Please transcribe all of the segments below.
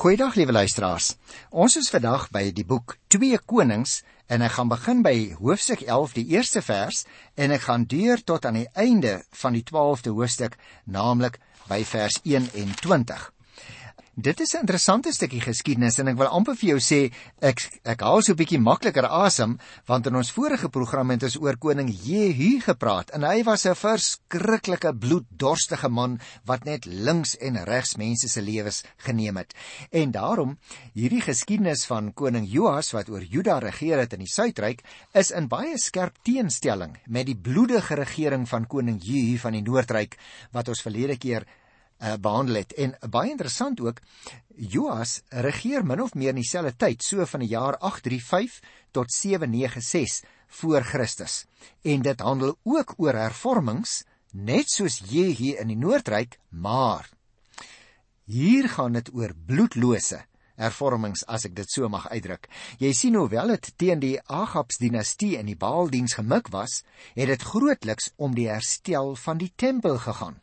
Goeiedag liewe luisteraars. Ons is vandag by die boek 2 Konings en ek gaan begin by hoofstuk 11 die eerste vers en ek gaan deur tot aan die einde van die 12de hoofstuk, naamlik by vers 21. Dit is 'n interessante stukkie geskiedenis en ek wil amper vir jou sê ek ek haal so 'n bietjie makliker asem want in ons vorige program het ons oor koning Jehu gepraat en hy was 'n verskriklike bloeddorstige man wat net links en regs mense se lewens geneem het. En daarom hierdie geskiedenis van koning Joas wat oor Juda regeer het in die suidryk is in baie skerp teenstelling met die bloedige regering van koning Jehu van die noordryk wat ons verlede keer uh, behandel het. En baie interessant ook, Joas regeer min of meer in dieselfde tyd, so van die jaar 835 tot 796 voor Christus. En dit handel ook oor hervormings, net soos Jehu in die Noordryk, maar hier gaan dit oor bloedlose hervormings as ek dit so mag uitdruk. Jy sien hoewel dit teen die Agabs dinastie en die Baaldiens gemik was, het dit grootliks om die herstel van die tempel gegaan.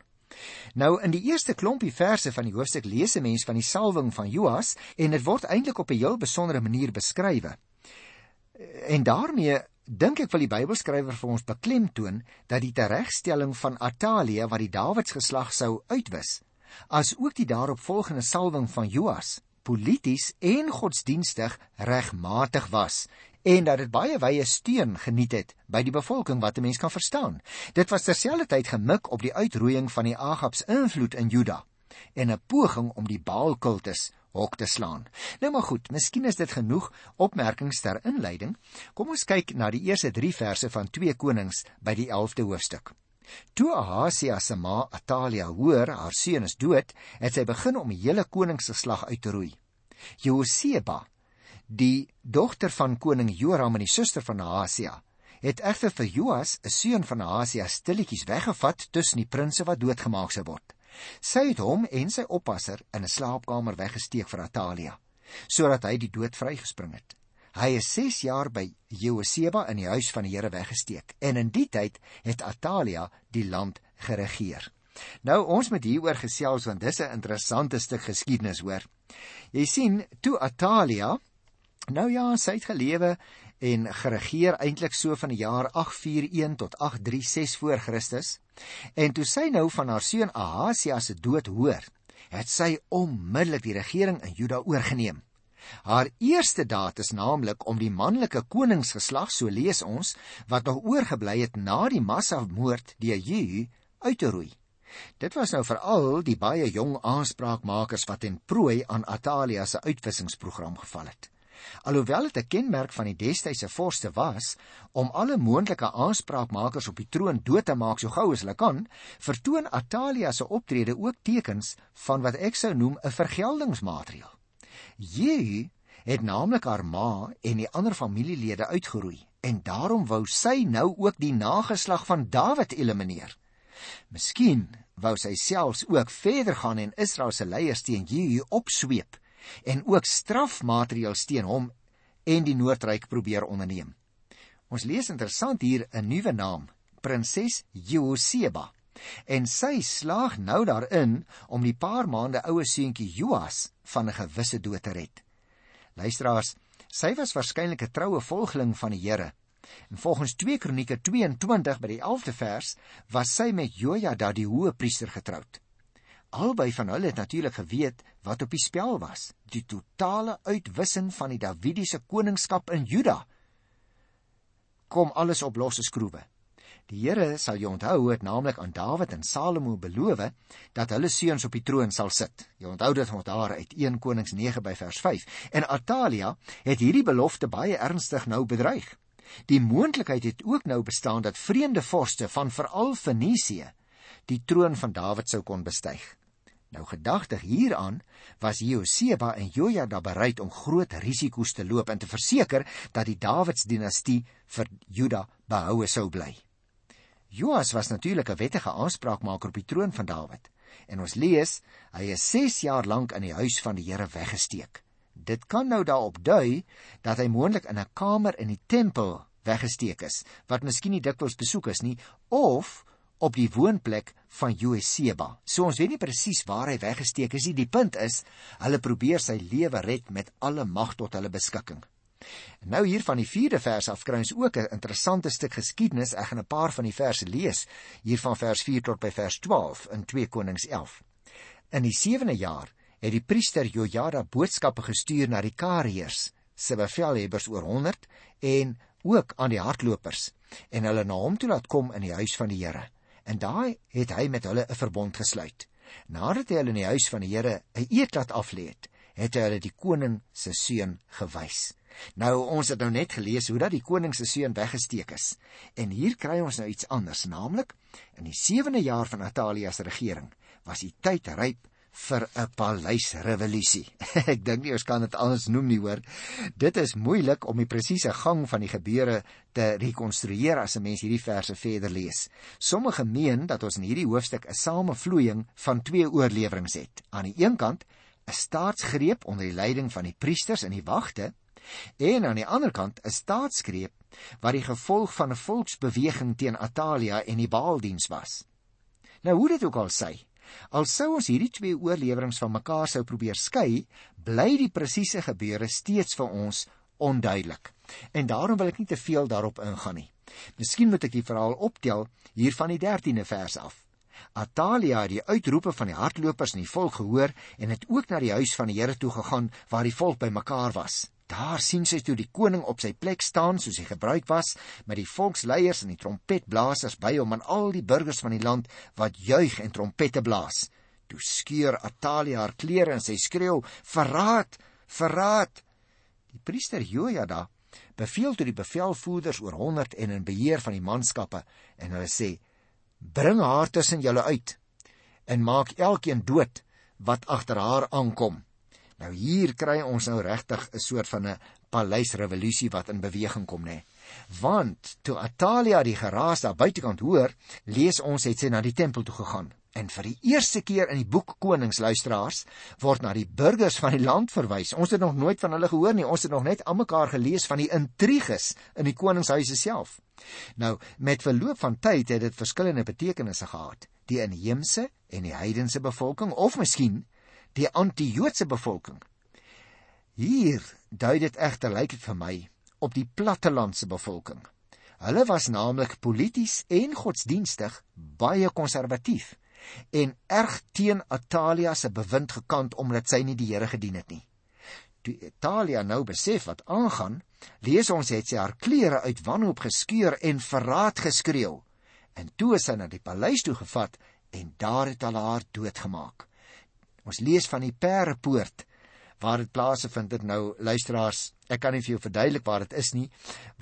Nou in die eerste klompie verse van die hoofstuk lees 'n mens van die salwing van Joas en dit word eintlik op 'n heel besondere manier beskryf. En daarmee dink ek wil die Bybelskrywer vir ons beklemtoon dat die teregstelling van Atalia wat die Dawids geslag sou uitwis, as ook die daaropvolgende salwing van Joas polities en godsdienstig regmatig was en dat dit baie wye steun geniet het by die bevolking wat 'n mens kan verstaan. Dit was terselfdertyd gemik op die uitroeiing van die Agabs invloed in Juda en 'n poging om die Baal-kultus hok te slaan. Nou maar goed, miskien is dit genoeg opmerkings ter inleiding. Kom ons kyk na die eerste 3 verse van 2 Konings by die 11de hoofstuk. Toe Ahasia se ma Atalia hoor haar seun is dood, het sy begin om die hele koningsgeslag uit te roei. Joseba Die dogter van koning Joram en die suster van Ahasia het egter vir Joas, 'n seun van Ahasia, stilletjies weggevat tussen die prinses wat doodgemaak sou word. Sy het hom en sy oppasser in 'n slaapkamer weggesteek vir Atalia, sodat hy die dood vrygespring het. Hy is 6 jaar by Jehoseba in die huis van die Here weggesteek en in die tyd het Atalia die land geregeer. Nou ons moet hieroor gesels want dis 'n interessante stuk geskiedenis hoor. Jy sien, toe Atalia Nou ja, sy het gelewe en geregeer eintlik so van die jaar 841 tot 836 voor Christus. En toe sy nou van haar seun Ahasia se dood hoor, het sy onmiddellik die regering in Juda oorgeneem. Haar eerste daad is naamlik om die manlike koningsgeslag, so lees ons, wat nog oorgebly het na die massamoord deur Jehu uit te roei. Dit was nou veral die baie jong aanspraakmakers wat in prooi aan Atalia se uitwissingsprogram geval het. Alhoewel dit 'n kenmerk van die destydse vorste was om alle moontlike aanspraakmakers op die troon dood te maak so gou as hulle kan, vertoon Atalia se optrede ook tekens van wat ek sou noem 'n vergeldingsmaatreël. Jehu het naamlik haar ma en die ander familielede uitgeroei en daarom wou sy nou ook die nageslag van Dawid elimineer. Miskien wou sy selfs ook verder gaan en Israel se leiers teen Jehu opsweep en ook strafmaatreëls teen hom en die Noordryk probeer onderneem. Ons lees interessant hier 'n nuwe naam, prinses Jehoseba. En sy slaag nou daarin om die paar maande oue seentjie Joas van 'n gewisse dood te red. Luisteraars, sy was waarskynlik 'n troue volgeling van die Here. En volgens 2 Kronieke 22 by die 11de vers was sy met Jojada die hoëpriester getroud. Albei van hulle het natuurlik geweet wat op die spel was, die totale uitwissing van die Davidiese koningskap in Juda. Kom alles op losse skroewe. Die Here sal jou onthou het naamlik aan Dawid en Salomo beloof dat hulle seuns op die troon sal sit. Jy onthou dit van daar uit 1 Konings 9 by vers 5. En Atalia het hierdie belofte baie ernstig nou bedreig. Die moontlikheid het ook nou bestaan dat vreemde vorste van veral Fenisië die troon van Dawid sou kon bestyg. Nou gedagtig hieraan was Joseba en Jojada bereid om groot risiko's te loop en te verseker dat die Dawidsdinastie vir Juda behoue sou bly. Joas was natuurlik 'n wettige aanspraakmaker op die troon van Dawid en ons lees hy is 6 jaar lank in die huis van die Here weggesteek. Dit kan nou daarop dui dat hy moontlik in 'n kamer in die tempel weggesteek is wat miskien nie dikwels besoek is nie of op die woonplek van Joeseba. So ons weet nie presies waar hy weggesteek is nie. Die punt is, hulle probeer sy lewe red met alle mag tot hulle beskikking. Nou hier van die 4de vers af kry ons ook 'n interessante stuk geskiedenis. Ek gaan 'n paar van die verse lees hier van vers 4 tot by vers 12 in 2 Konings 11. In die 7de jaar het die priester Jojada boodskappe gestuur na die Kariërs, se bevelhebbers oor 100 en ook aan die hardlopers en hulle na hom toe laat kom in die huis van die Here en daai het hy met hulle 'n verbond gesluit. Nadat hy hulle in die huis van die Here 'n eed laat aflê het, het hy hulle die koning se seun gewys. Nou ons het nou net gelees hoe dat die koning se seun weggesteek is. En hier kry ons nou iets anders, naamlik in die 7de jaar van Atalia se regering was die tyd ryp vir 'n paleisrevolusie. Ek dink nie ons kan dit anders noem nie, hoor. Dit is moeilik om die presiese gang van die gebeure te rekonstrueer as 'n mens hierdie verse verder lees. Sommige meen dat ons in hierdie hoofstuk 'n samevloeiing van twee oorleweringe het. Aan die een kant 'n staatsgreep onder die leiding van die priesters en die wagte, en aan die ander kant 'n staatsgreep wat die gevolg van 'n volksbeweging teen Atalia en die Baaldiens was. Nou hoe dit ook al sê, Al sou ons hierdie twee oorleweringe van mekaar sou probeer skei, bly die presiese gebeure steeds vir ons onduidelik. En daarom wil ek nie te veel daarop ingaan nie. Miskien moet ek die verhaal optel hier van die 13de vers af. Atalia het die uitroepe van die hardlopers en die volk gehoor en het ook na die huis van die Here toe gegaan waar die volk bymekaar was. Daar sien sy toe die koning op sy plek staan soos hy gebruik was met die volksleiers en die trompetblasers by hom en al die burgers van die land wat juig en trompette blaas. Toe skeur Atalia haar klere en sy skreeu: "Verraad! Verraad!" Die priester Jojada beveel toe die bevelvoerders oor 100 en in beheer van die manskappe en hulle sê: "Bring haar tussen julle uit en maak elkeen dood wat agter haar aankom." Nou hier kry ons nou regtig 'n soort van 'n paleisrevolusie wat in beweging kom nê. Want toe Atalia die geraas daar buitekant hoor, lees ons het sy na die tempel toe gegaan. En vir die eerste keer in die boek Koningsluisteraars word na die burgers van die land verwys. Ons het nog nooit van hulle gehoor nie. Ons het nog net almekaar gelees van die intriges in die koningshuise self. Nou, met verloop van tyd het dit verskillende betekenisse gehad. Die inheemse en die heidense bevolking of miskien die anti-Joodse bevolking. Hier dui dit egter lyk dit vir my op die plattelandse bevolking. Hulle was naamlik polities en godsdienstig baie konservatief en erg teen Atalia se bewind gekant omdat sy nie die Here gedien het nie. Toe Atalia nou besef wat aangaan, lees ons het sy haar klere uit wanhoop geskeur en verraad geskreeu. En toe is sy na die paleis toe gevat en daar het hulle haar doodgemaak. Ons lees van die Perepoort waar dit plaasvind dit nou luisteraars ek kan nie vir jou verduidelik waar dit is nie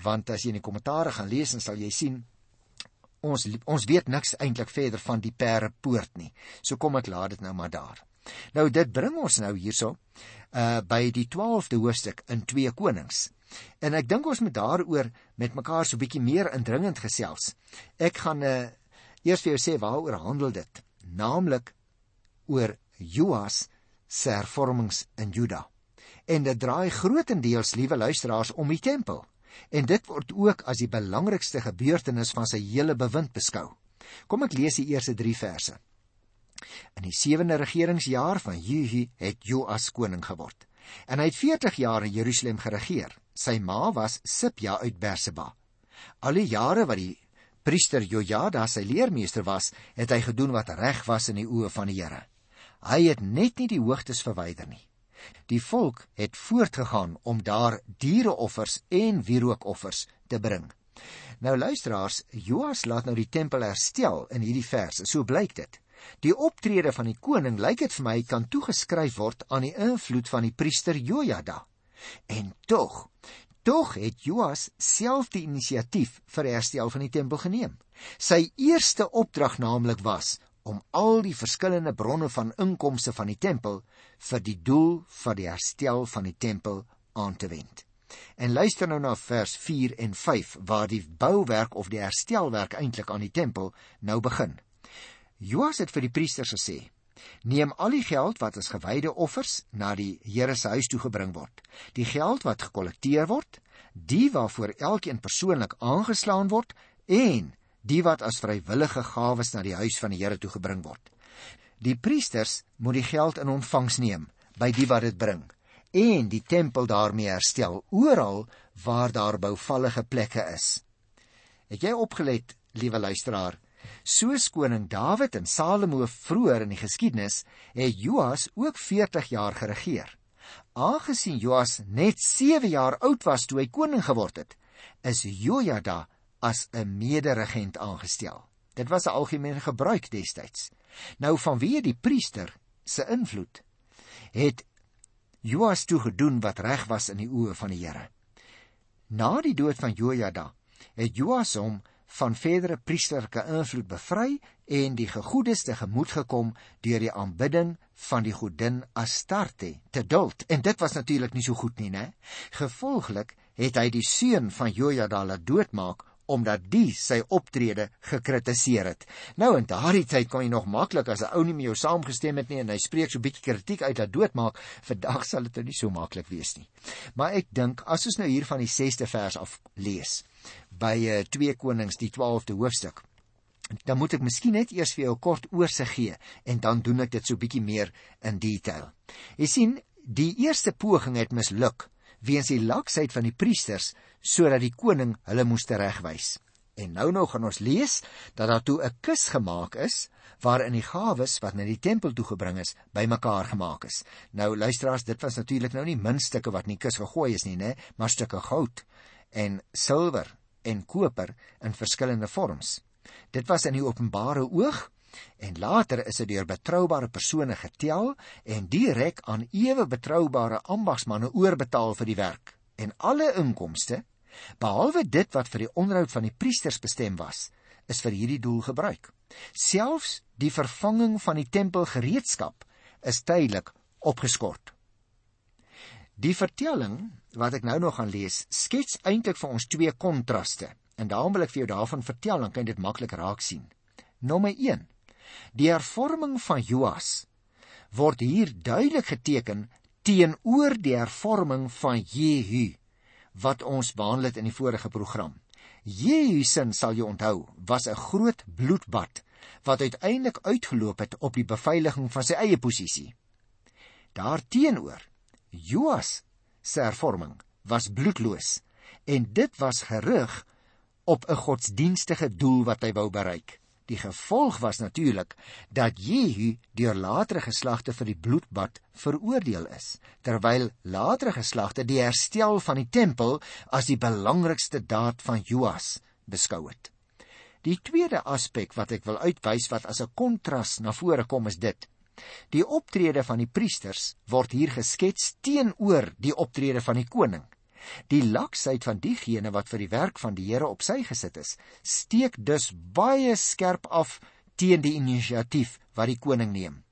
want as jy in die kommentaare gaan lees dan sal jy sien ons ons weet niks eintlik verder van die Perepoort nie. So kom ek laat dit nou maar daar. Nou dit bring ons nou hierso uh by die 12de hoofstuk in 2 konings. En ek dink ons moet daaroor met mekaar so bietjie meer indringend gesels. Ek gaan uh eers vir jou sê waaroor handel dit? Naamlik oor Joas se hervormings in Juda. En dit draai grootendeels, liewe luisteraars, om die tempel. En dit word ook as die belangrikste gebeurtenis van sy hele bewind beskou. Kom ek lees die eerste 3 verse. In die 7de regeringsjaar van Jehu het Joas koning geword. En hy het 40 jaar in Jerusalem geregeer. Sy ma was Sipja uit Berseba. Al die jare wat die priester Jojada sy leermeester was, het hy gedoen wat reg was in die oë van die Here. Hy het net nie die hoogtes verwyder nie. Die volk het voortgegaan om daar diereoffers en wierookoffers te bring. Nou luisteraars, Joas laat nou die tempel herstel in hierdie verse. So blyk dit. Die optrede van die koning lyk dit vir my kan toegeskryf word aan die invloed van die priester Jojada. En tog, tog het Joas self die inisiatief vir herstel van die tempel geneem. Sy eerste opdrag naamlik was om al die verskillende bronne van inkomste van die tempel vir die doel van die herstel van die tempel aan te wend. En luister nou na vers 4 en 5 waar die bouwerk of die herstelwerk eintlik aan die tempel nou begin. Joas het vir die priesters gesê: "Neem al die geld wat as gewyde offers na die Here se huis toe gebring word, die geld wat gekollekteer word, die waarvoor elkeen persoonlik aangeslaan word en die wat as vrywillige gawes na die huis van die Here toe gebring word. Die priesters moet die geld in ontvangs neem by die wat dit bring en die tempel daarmee herstel oral waar daar bouvallige plekke is. Het jy opgelet, liewe luisteraar? Soos koning Dawid en Salomo vroeër in die geskiedenis, het Joas ook 40 jaar geregeer. Aangesien Joas net 7 jaar oud was toe hy koning geword het, is Jojada as 'n mederegent aangestel. Dit was 'n algemene gebruik destyds. Nou vanweë die priester se invloed het Joas toe gedoen wat reg was in die oë van die Here. Na die dood van Jojada het Joas hom van verdere priesterlike invloed bevry en die gegoedes te gemoed gekom deur die aanbidding van die godin Astarte te duld. En dit was natuurlik nie so goed nie, né? Gevolglik het hy die seun van Jojada laat doodmaak omdat die sy optrede gekritiseer het. Nou in daardie tyd kon jy nog maklik as 'n ou nie met jou saamgestem het nie en hy spreek so 'n bietjie kritiek uit dat doodmaak, vandag sal dit nou nie so maklik wees nie. Maar ek dink as ons nou hier van die 6de vers af lees by 2 uh, Konings die 12de hoofstuk dan moet ek miskien net eers vir jou 'n kort oorsig gee en dan doen ek dit so bietjie meer in detail. Jy sien, die eerste poging het misluk weens die laksheid van die priesters sodat die koning hulle moes regwys. En nou nou gaan ons lees dat daar toe 'n kus gemaak is waarin die gawes wat na die tempel toe gebring is bymekaar gemaak is. Nou luisteraars, dit was natuurlik nou nie muntstukke wat in die kus gegooi is nie, né, maar stukke goud en silwer en koper in verskillende vorms. Dit was in die openbare oog en later is dit deur betroubare persone getel en direk aan ewe betroubare ambagsmanne oorbetaal vir die werk en alle inkomste behalwe dit wat vir die onderhoud van die priesters bestem was is vir hierdie doel gebruik. Selfs die vervanging van die tempelgereedskap is tydelik opgeskort. Die vertelling wat ek nou nog gaan lees skets eintlik vir ons twee kontraste. En daarom wil ek vir jou daarvan vertel dan kan jy dit maklik raak sien. Nommer Die hervorming van Joas word hier duidelik geteken teenoor die hervorming van Jehu wat ons behandel het in die vorige program. Jehu se sal jy onthou was 'n groot bloedbad wat uiteindelik uitgeloop het op die beveiliging van sy eie posisie. Daarteenoor Joas se hervorming was bloedloos en dit was gerig op 'n godsdienstige doel wat hy wou bereik. Die gevolg was natuurlik dat Jehu deur latere geslagte vir die bloedbad veroordeel is, terwyl latere geslagte die herstel van die tempel as die belangrikste daad van Joas beskou het. Die tweede aspek wat ek wil uitwys wat as 'n kontras na vore kom is dit: Die optrede van die priesters word hier geskets teenoor die optrede van die koning. Die laksheid van diegene wat vir die werk van die Here op sy gesit is, steek dus baie skerp af teen die inisiatief wat die koning neem.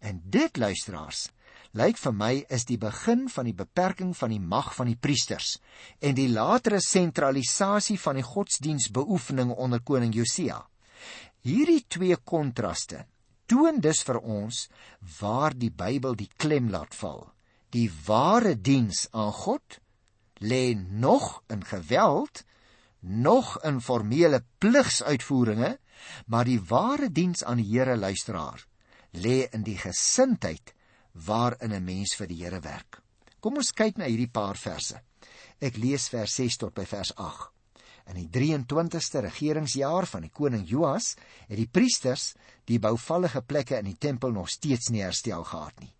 En dit luisteraars, lyk vir my is die begin van die beperking van die mag van die priesters en die latere sentralisasie van die godsdienstbeoefening onder koning Josia. Hierdie twee kontraste toon dus vir ons waar die Bybel die klem laat val. Die ware diens aan God lê nog in geweld, nog in formele pligsuitvoeringe, maar die ware diens aan die Here luisteraar lê in die gesindheid waarin 'n mens vir die Here werk. Kom ons kyk na hierdie paar verse. Ek lees vers 6 tot by vers 8. In die 23ste regeringsjaar van die koning Joas het die priesters die bouvallige plekke in die tempel nog steeds nie herstel gehad nie.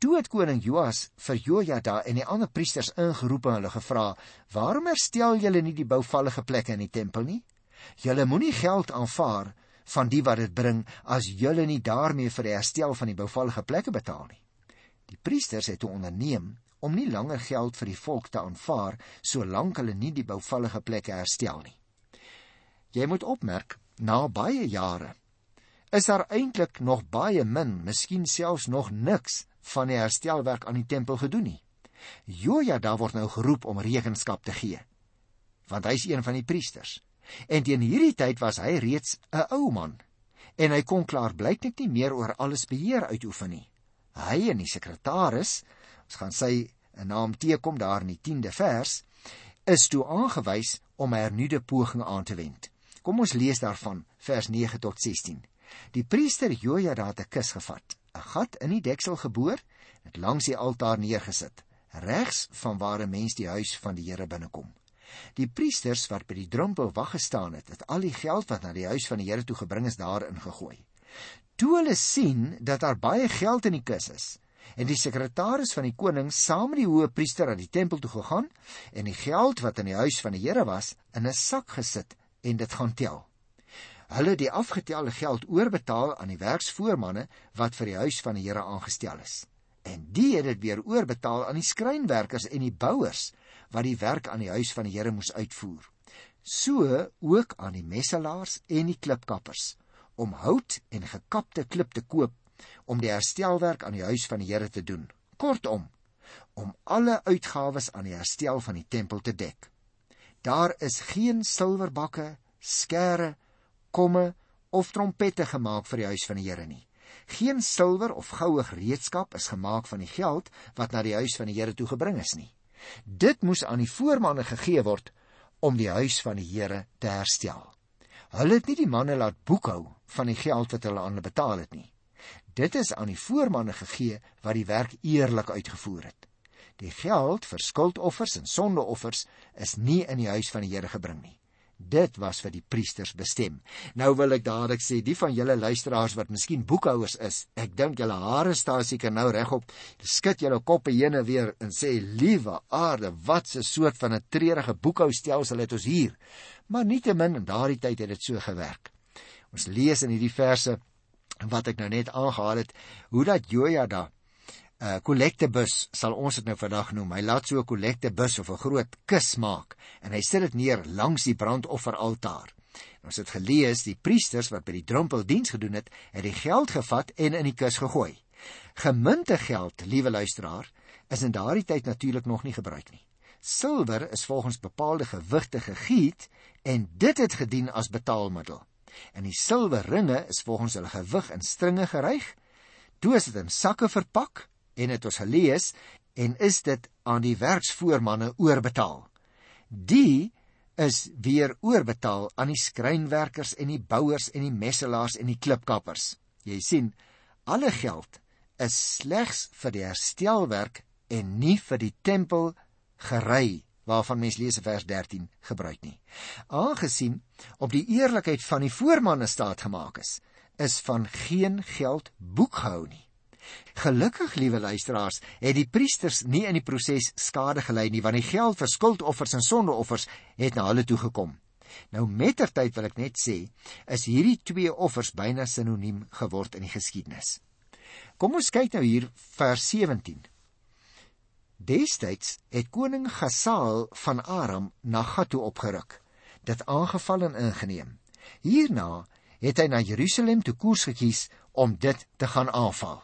Toe het koning Joas vir Jojada en die ander priesters ingeroep en hulle gevra: "Waarom herstel julle nie die bouvallige plekke in die tempel nie? Julle moenie geld aanvaar van die wat dit bring as julle nie daarmee vir die herstel van die bouvallige plekke betaal nie." Die priesters het onderneem om nie langer geld vir die volk te aanvaar solank hulle nie die bouvallige plekke herstel nie. Jy moet opmerk, na baie jare is daar eintlik nog baie min, miskien selfs nog niks van die herstelwerk aan die tempel gedoen nie. Jojada word nou geroep om rekenskap te gee, want hy is een van die priesters. En teen hierdie tyd was hy reeds 'n ou man en hy kon klaar blyklik nie meer oor alles beheer uitoefen nie. Hy en die sekretaris, ons gaan sy naam teekom daar in die 10de vers, is toe aangewys om 'n hernuide poging aan te wend. Kom ons lees daarvan vers 9 tot 16. Die priester Jojada het 'n kus gevat, 'n gat in die deksel geboor, dit langs die altaar neergesit, regs van waar 'n mens die huis van die Here binnekom. Die priesters wat by die drempel wag gestaan het, het al die geld wat na die huis van die Here toe gebring is daarin gegooi. Toe hulle sien dat daar baie geld in die kus is, en die sekretaris van die koning saam met die hoë priester aan die tempel toe gegaan en die geld wat in die huis van die Here was in 'n sak gesit en dit gaan tel. Hulle die afgetelde geld oorbetaal aan die werksvoormanne wat vir die huis van die Here aangestel is. En die het dit weer oorbetaal aan die skrynwerkers en die bouers wat die werk aan die huis van die Here moes uitvoer. So ook aan die messelaars en die klipkappers om hout en gekapte klip te koop om die herstelwerk aan die huis van die Here te doen. Kortom, om alle uitgawes aan die herstel van die tempel te dek. Daar is geen silwerbakke, skêre, komme of trompette gemaak vir die huis van die Here nie. Geen silwer of goue gereedskap is gemaak van die geld wat na die huis van die Here toe gebring is nie. Dit moes aan die voormanne gegee word om die huis van die Here te herstel. Hulle het nie die manne laat boekhou van die geld wat hulle aan hulle betaal het nie. Dit is aan die voormanne gegee wat die werk eerlik uitgevoer het. Die geld vir skuldoffers en sondeoffers is nie in die huis van die Here gebring nie. Dit was vir die priesters bestem. Nou wil ek dadelik sê, die van julle luisteraars wat miskien boekhouers is, ek dink julle hare staan seker nou regop. Skud julle koppe heen en weer en sê, "Liewe aarde, wat 'n soort van 'n treurige boekhoustelsel het ons hier." Maar nietemin in daardie tyd het dit so gewerk. Ons lees in hierdie verse wat ek nou net aangehaal het, hoe dat Jojada uh, kollektebus sal ons dit nou vandag noem. Hy laat so 'n kollektebus of 'n groot kus maak en hy sit dit neer langs die brandofferaltaar. Ons het gelees die priesters wat by die drempel diens gedoen het, het die geld gevat en in die kus gegooi. Gemunte geld, liewe luisteraar, is in daardie tyd natuurlik nog nie gebruik nie. Silwer is volgens bepaalde gewigte gegiet en dit het gedien as betaalmiddel. En die silwerringe is volgens hulle gewig in stringe geryg. Toe is dit in sakke verpak en het ons gelees en is dit aan die werksvoormanne oorbetaal. Die is weer oorbetaal aan die skrynwerkers en die bouers en die messelaars en die klipkappers. Jy sien, alle geld is slegs vir die herstelwerk en nie vir die tempel gery waarvan mens lees in vers 13 gebruik nie. Aangesien op die eerlikheid van die voormanne staat gemaak is, is van geen geld boekhou nie. Gelukkig, liewe luisteraars, het die priesters nie in die proses skade gely nie, want die geld vir skuldoffers en sondeoffers het na hulle toe gekom. Nou mettertyd wil ek net sê, is hierdie twee offers byna sinoniem geword in die geskiedenis. Kom ons kyk nou hier vers 17. Destyds het koning Gasaal van Aram na Gat toe opgeruk, dit aangeval en ingeneem. Hierna het hy na Jerusalem toe koers gekies om dit te gaan aanval.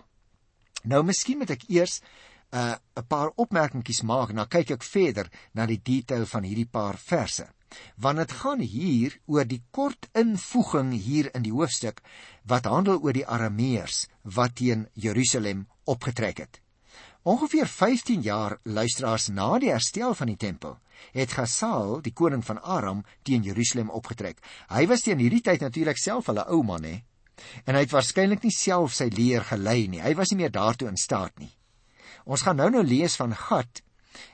Nou miskien moet ek eers 'n uh, 'n paar opmerkingies maak en dan kyk ek verder na die detail van hierdie paar verse. Want dit gaan hier oor die kort invoeging hier in die hoofstuk wat handel oor die Arameërs wat teen Jerusalem opgetrek het. Ongeveer 15 jaar luisteraars na die herstel van die tempel het Gasaal, die koning van Aram, teen Jerusalem opgetrek. Hy was teen hierdie tyd natuurlik self hulle ou man, hè. En hy het waarskynlik nie self sy leer gelei nie. Hy was nie meer daartoe in staat nie. Ons gaan nou nou lees van Gad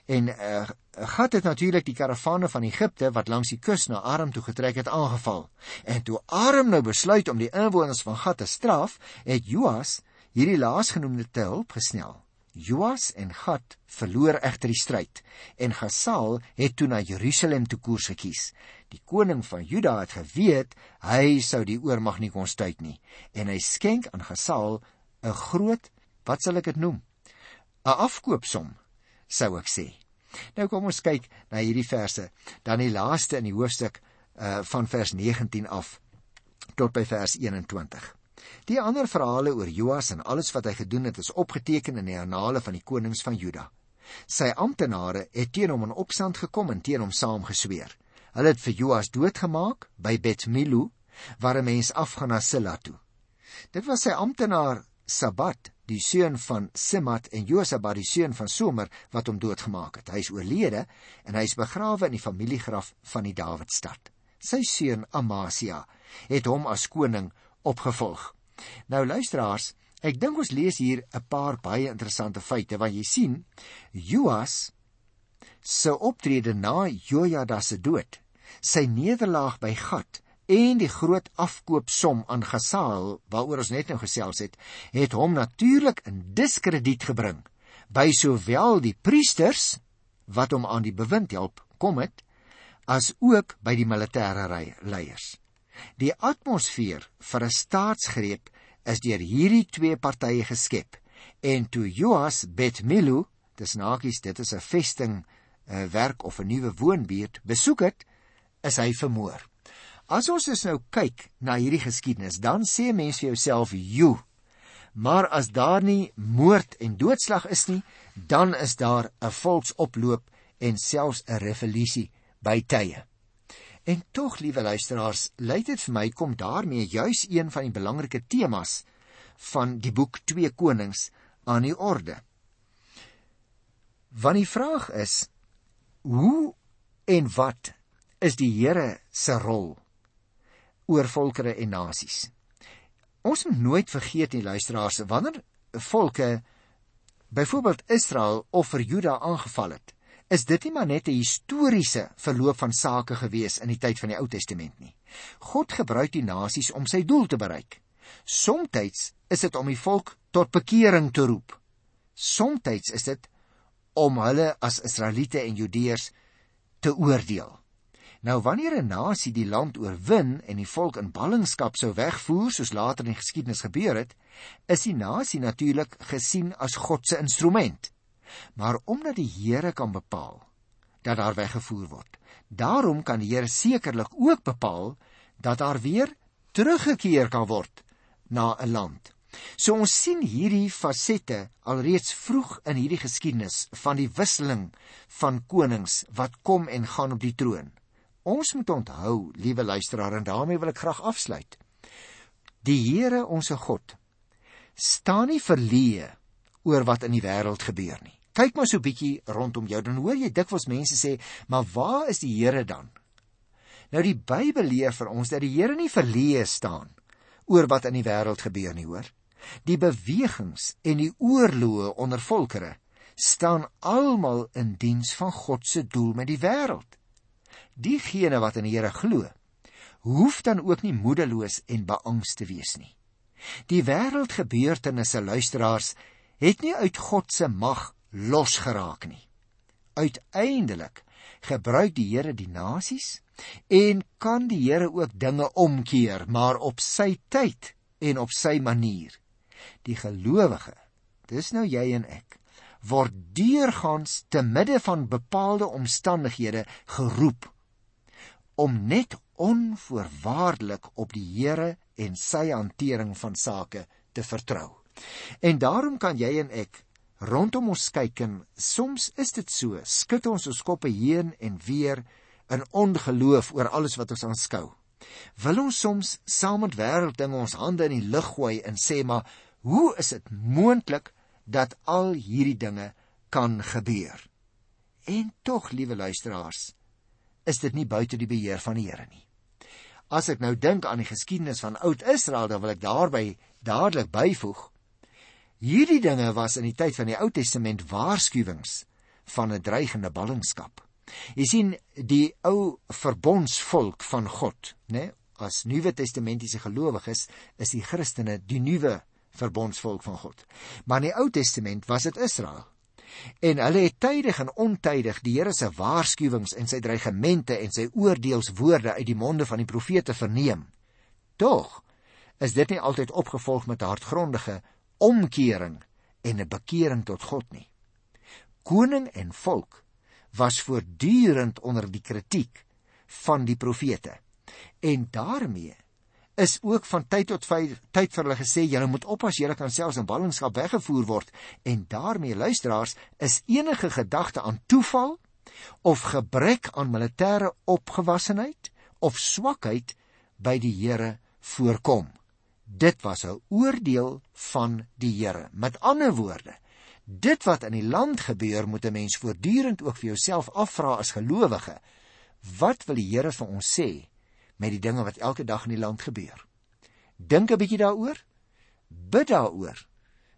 en uh, Gad het natuurlik die karavane van Egipte wat langs die kus na Aram toe getrek het aangeval. En toe Aram nou besluit om die inwoners van Gad te straf, het Joas hierdie laasgenoemde te hulp gesnel. Joas en Gad verloor egter die stryd en Gasaal het toe na Jerusalem toe koers gekies. Die koning van Juda het geweet hy sou die oormag nie kon stuit nie en hy skenk aan Gesaal 'n groot, wat sal ek dit noem? 'n afkoopsom, sou ek sê. Nou kom ons kyk na hierdie verse, dan die laaste in die hoofstuk uh van vers 19 af tot by vers 21. Die ander verhale oor Joas en alles wat hy gedoen het is opgeteken in die annale van die konings van Juda. Sy amptenare het teen hom in opstand gekom en teen hom saamgesweer. Hulle het vir Joas doodgemaak by Betmilu waar 'n mens afgaan na Silla toe. Dit was sy amptenaar Sabat, die seun van Simat en Josabat die seun van Somer wat hom doodgemaak het. Hy is oorlede en hy is begrawe in die familiegraf van die Dawidstad. sy seun Amasia, het hom as koning opgevolg. Nou luisteraars, ek dink ons lees hier 'n paar baie interessante feite want jy sien Joas se optrede na Jojada se dood, sy nederlaag by Gat en die groot afkoopsom aan Gasaal waaroor ons net nou gesels het, het hom natuurlik in diskrediet gebring by sowel die priesters wat hom aan die bewind help kom het as ook by die militêre leiers. Die atmosfeer vir 'n staatsgreep is deur hierdie twee partye geskep en toe Joas Betmilu, dis nakies dit is 'n vesting 'n werk of 'n nuwe woonbuurt besoek het, is hy vermoor. As ons dus nou kyk na hierdie geskiedenis, dan sê mense vir jouself, "Jo." Maar as daar nie moord en doodslag is nie, dan is daar 'n volksoploop en selfs 'n revolusie by tye. En tog, liewe luisteraars, lyk dit vir my kom daarmee juis een van die belangrike temas van die boek 2 Konings aan die orde. Want die vraag is, hoe en wat is die Here se rol oor volkere en nasies. Ons moet nooit vergeet nie luisteraars wanneer volke byvoorbeeld Israel of vir Juda aangeval het, is dit nie maar net 'n historiese verloop van sake gewees in die tyd van die Ou Testament nie. God gebruik die nasies om sy doel te bereik. Somstyds is dit om die volk tot bekering te roep. Somstyds is dit om hulle as Israeliete en Judeërs te oordeel. Nou wanneer 'n nasie die land oorwin en die volk in ballingskap sou wegvoer soos later in die geskiedenis gebeur het, is die nasie natuurlik gesien as God se instrument. Maar omdat die Here kan bepaal dat daar weggevoer word, daarom kan die Here sekerlik ook bepaal dat daar weer teruggekeer kan word na 'n land. So ons sien hierdie fasette alreeds vroeg in hierdie geskiedenis van die wisseling van konings wat kom en gaan op die troon. Ons moet onthou, liewe luisteraar, en daarmee wil ek graag afsluit. Die Here, ons God, staan nie verleë oor wat in die wêreld gebeur nie. Kyk maar so 'n bietjie rondom jou, dan hoor jy dikwels mense sê, "Maar waar is die Here dan?" Nou die Bybel leer vir ons dat die Here nie verleë staan oor wat in die wêreld gebeur nie, hoor. Die bewegings en die oorloë onder volkere staan almal in diens van God se doel met die wêreld diegene wat in die Here glo, hoef dan ook nie moedeloos en beangst te wees nie. Die wêreldgebeurtenisse luisteraars het nie uit God se mag losgeraak nie. Uiteindelik gebruik die Here die nasies en kan die Here ook dinge omkeer, maar op sy tyd en op sy manier. Die gelowige, dis nou jy en ek, word deurgangs te midde van bepaalde omstandighede geroep om net onvoorwaardelik op die Here en sy hantering van sake te vertrou. En daarom kan jy en ek rondom ons kyk en soms is dit so, skud ons ons koppe heen en weer in ongeloof oor alles wat ons aanskou. Wil ons soms saam met wêrelddinge ons hande in die lug gooi en sê maar hoe is dit moontlik dat al hierdie dinge kan gebeur? En tog, liewe luisteraars, is dit nie buite die beheer van die Here nie. As ek nou dink aan die geskiedenis van Oud-Israel, dan wil ek daarby dadelik byvoeg: hierdie dinge was in die tyd van die Ou Testament waarskuwings van 'n dreigende ballingskap. Jy sien, die ou verbondsvolk van God, né, as Nuwe Testamentiese gelowiges, is die Christene die nuwe verbondsvolk van God. Maar in die Ou Testament was dit Israel en hulle het tydig en ontydig die Here se waarskuwings en sy dreigemente en sy oordeelswoorde uit die monde van die profete verneem. Tog is dit nie altyd opgevolg met 'n hartgrondige omkering en 'n bekering tot God nie. Koning en volk was voortdurend onder die kritiek van die profete. En daarmee is ook van tyd tot tyd vir hulle gesê julle moet oppas julle kan selfs in ballingskap weggevoer word. En daarmee luisteraars is enige gedagte aan toeval of gebrek aan militêre opgewassenheid of swakheid by die Here voorkom dit was 'n oordeel van die Here met ander woorde dit wat in die land gebeur moet 'n mens voortdurend ook vir jouself afvra as gelowige wat wil die Here vir ons sê met die dinge wat elke dag in die land gebeur. Dink 'n bietjie daaroor. Bid daaroor.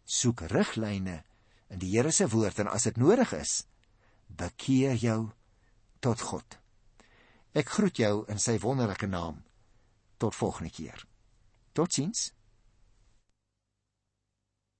Soek riglyne in die Here se woord en as dit nodig is, bekeer jou tot God. Ek groet jou in sy wonderlike naam. Tot volgende keer. Totins?